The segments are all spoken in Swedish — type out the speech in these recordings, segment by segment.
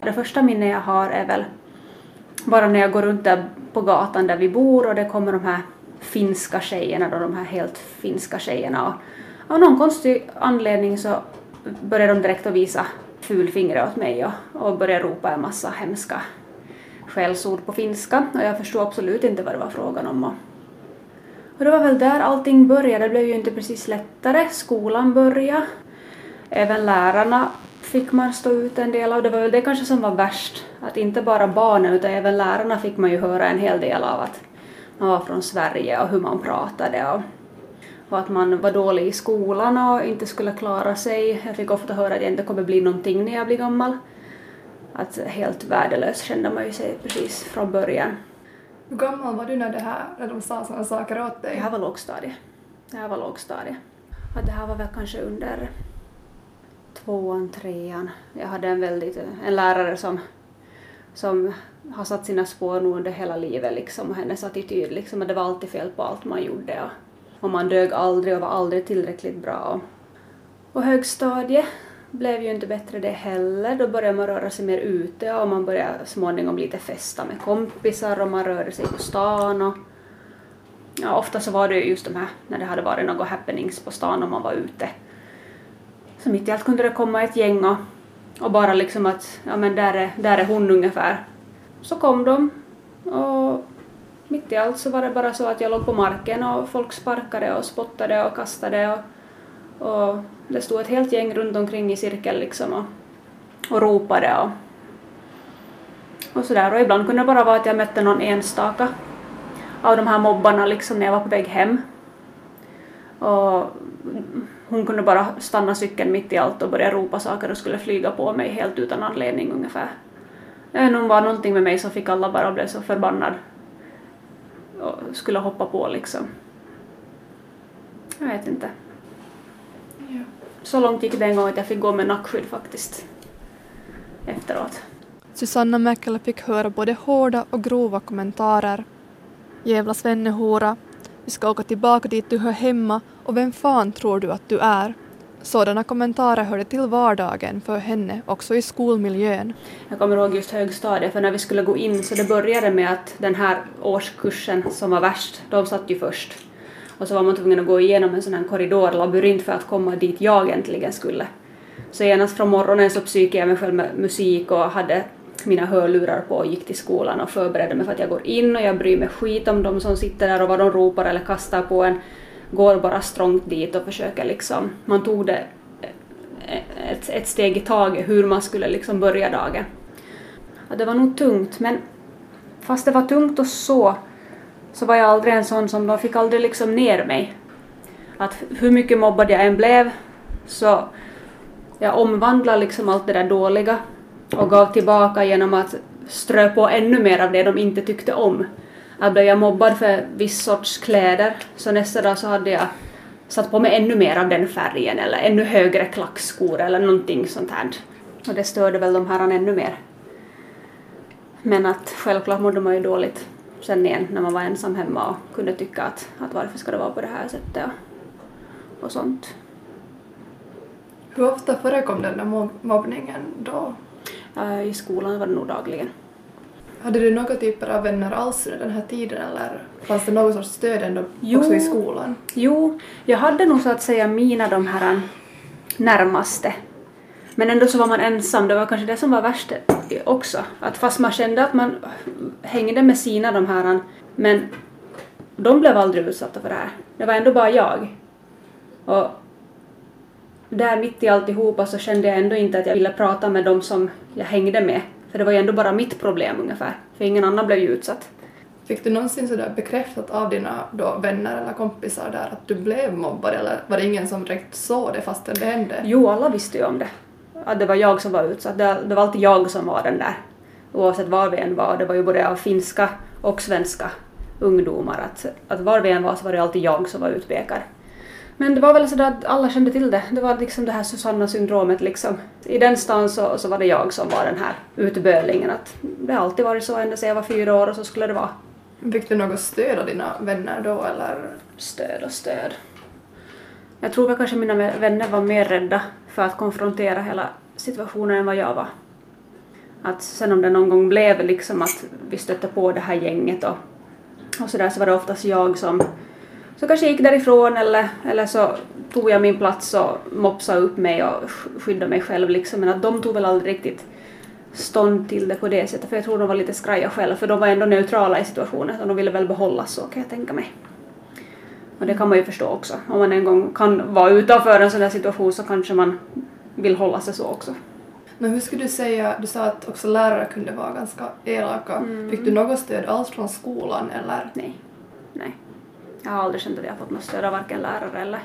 Det första minne jag har är väl bara när jag går runt där på gatan där vi bor och det kommer de här finska tjejerna då, de här helt finska tjejerna och av någon konstig anledning så börjar de direkt att visa fulfingret åt mig och, och börjar ropa en massa hemska skällsord på finska och jag förstod absolut inte vad det var frågan om. Och, och det var väl där allting började, det blev ju inte precis lättare. Skolan började. Även lärarna fick man stå ut en del av. Det var väl det kanske som var värst, att inte bara barnen utan även lärarna fick man ju höra en hel del av att man var från Sverige och hur man pratade och, och att man var dålig i skolan och inte skulle klara sig. Jag fick ofta höra att jag inte kommer bli någonting när jag blir gammal. Att helt värdelös kände man ju sig precis från början. Hur gammal var du när, det här, när de sa sådana saker åt dig? Det här var lågstadiet. Det här var lågstadiet. Att det här var väl kanske under tvåan, trean. Jag hade en väldigt, en lärare som, som har satt sina spår nog under hela livet liksom och hennes attityd liksom det var alltid fel på allt man gjorde och, och man dög aldrig och var aldrig tillräckligt bra. Och, och högstadiet blev ju inte bättre det heller. Då började man röra sig mer ute och man började småningom lite festa med kompisar och man rörde sig på stan och ja, ofta så var det just de här när det hade varit något happenings på stan och man var ute. Så mitt i allt kunde det komma ett gäng och, och bara liksom att ja men där är, där är hon ungefär. Så kom de och mitt i allt så var det bara så att jag låg på marken och folk sparkade och spottade och kastade och, och det stod ett helt gäng runt omkring i cirkel liksom och, och ropade och, och sådär. Och ibland kunde det bara vara att jag mötte någon enstaka av de här mobbarna liksom när jag var på väg hem. Och hon kunde bara stanna cykeln mitt i allt och börja ropa saker och skulle flyga på mig helt utan anledning ungefär. Inte om det var någonting med mig som fick alla bara bli så förbannad och skulle hoppa på liksom. Jag vet inte. Ja. Så långt gick det en gång att jag fick gå med nackskydd faktiskt. Efteråt. Susanna Mäkelä fick höra både hårda och grova kommentarer. Jävla svennehora, vi ska åka tillbaka dit du hör hemma och vem fan tror du att du är? Sådana kommentarer hörde till vardagen för henne också i skolmiljön. Jag kommer ihåg just högstadiet, för när vi skulle gå in så det började med att den här årskursen som var värst, de satt ju först. Och så var man tvungen att gå igenom en sån här korridorlabyrint för att komma dit jag äntligen skulle. Så genast från morgonen så psykade jag mig själv med musik och hade mina hörlurar på och gick till skolan och förberedde mig för att jag går in och jag bryr mig skit om de som sitter där och vad de ropar eller kastar på en. Går bara strångt dit och försöker liksom, man tog det ett, ett steg i taget hur man skulle liksom börja dagen. Ja, det var nog tungt men fast det var tungt och så så var jag aldrig en sån som de fick aldrig liksom ner mig. Att hur mycket mobbad jag än blev så jag omvandlade liksom allt det där dåliga och gav tillbaka genom att strö på ännu mer av det de inte tyckte om. Att blev jag mobbad för viss sorts kläder så nästa dag så hade jag satt på mig ännu mer av den färgen eller ännu högre klackskor eller någonting sånt här. Och det störde väl de här ännu mer. Men att självklart mådde man ju dåligt sen igen när man var ensam hemma och kunde tycka att, att varför ska det vara på det här sättet och, och sånt. Hur ofta förekom den där mobbningen då? Uh, I skolan var det nog dagligen. Hade du några typer av vänner alls under den här tiden eller fanns det något sorts stöd ändå Jo. också i skolan? Jo, jag hade nog så att säga mina de här närmaste. Men ändå så var man ensam, det var kanske det som var värst också. Att fast man kände att man hängde med sina de här, men de blev aldrig utsatta för det här. Det var ändå bara jag. Och där mitt i alltihopa så kände jag ändå inte att jag ville prata med dem som jag hängde med. För det var ju ändå bara mitt problem ungefär. För ingen annan blev ju utsatt. Fick du någonsin sådär bekräftat av dina då vänner eller kompisar där att du blev mobbad eller var det ingen som direkt såg det fastän det hände? Jo, alla visste ju om det. Att det var jag som var utsatt. Det, det var alltid jag som var den där. Oavsett var vi än var. Det var ju både av finska och svenska ungdomar. Att, att var vi än var så var det alltid jag som var utpekad. Men det var väl sådär att alla kände till det. Det var liksom det här Susanna-syndromet liksom. I den stan så, så var det jag som var den här utbölingen. Att det har alltid varit så ända sedan jag var fyra år och så skulle det vara. Fick du något stöd av dina vänner då eller? Stöd och stöd. Jag tror väl kanske mina vänner var mer rädda för att konfrontera hela situationen än vad jag var. Att sen om det någon gång blev liksom att vi stötte på det här gänget och, och så där så var det oftast jag som så kanske gick därifrån eller, eller så tog jag min plats och mopsade upp mig och skyddade mig själv liksom men att de tog väl aldrig riktigt stånd till det på det sättet för jag tror de var lite skraja själv för de var ändå neutrala i situationen och de ville väl behålla så kan jag tänka mig. Och det kan man ju förstå också. Om man en gång kan vara utanför en sån där situation så kanske man vill hålla sig så också. Men hur skulle du säga, du sa att också lärare kunde vara ganska elaka. Mm. Fick du något stöd alls från skolan eller? Nej. Jag har aldrig känt att jag fått något stöd av varken lärare eller,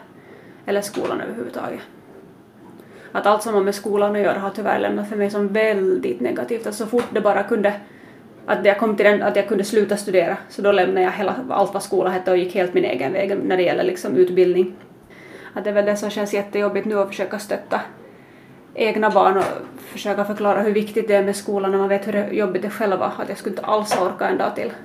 eller skolan överhuvudtaget. Att allt som har med skolan att göra har tyvärr lämnat för mig som väldigt negativt. Att så fort det bara kunde att jag kom till den att jag kunde sluta studera så då lämnade jag hela, allt vad skola hette och gick helt min egen väg när det gäller liksom utbildning. Att det är väl det som känns jättejobbigt nu att försöka stötta egna barn och försöka förklara hur viktigt det är med skolan när man vet hur jobbigt det själv var. Att jag skulle inte alls orka en dag till.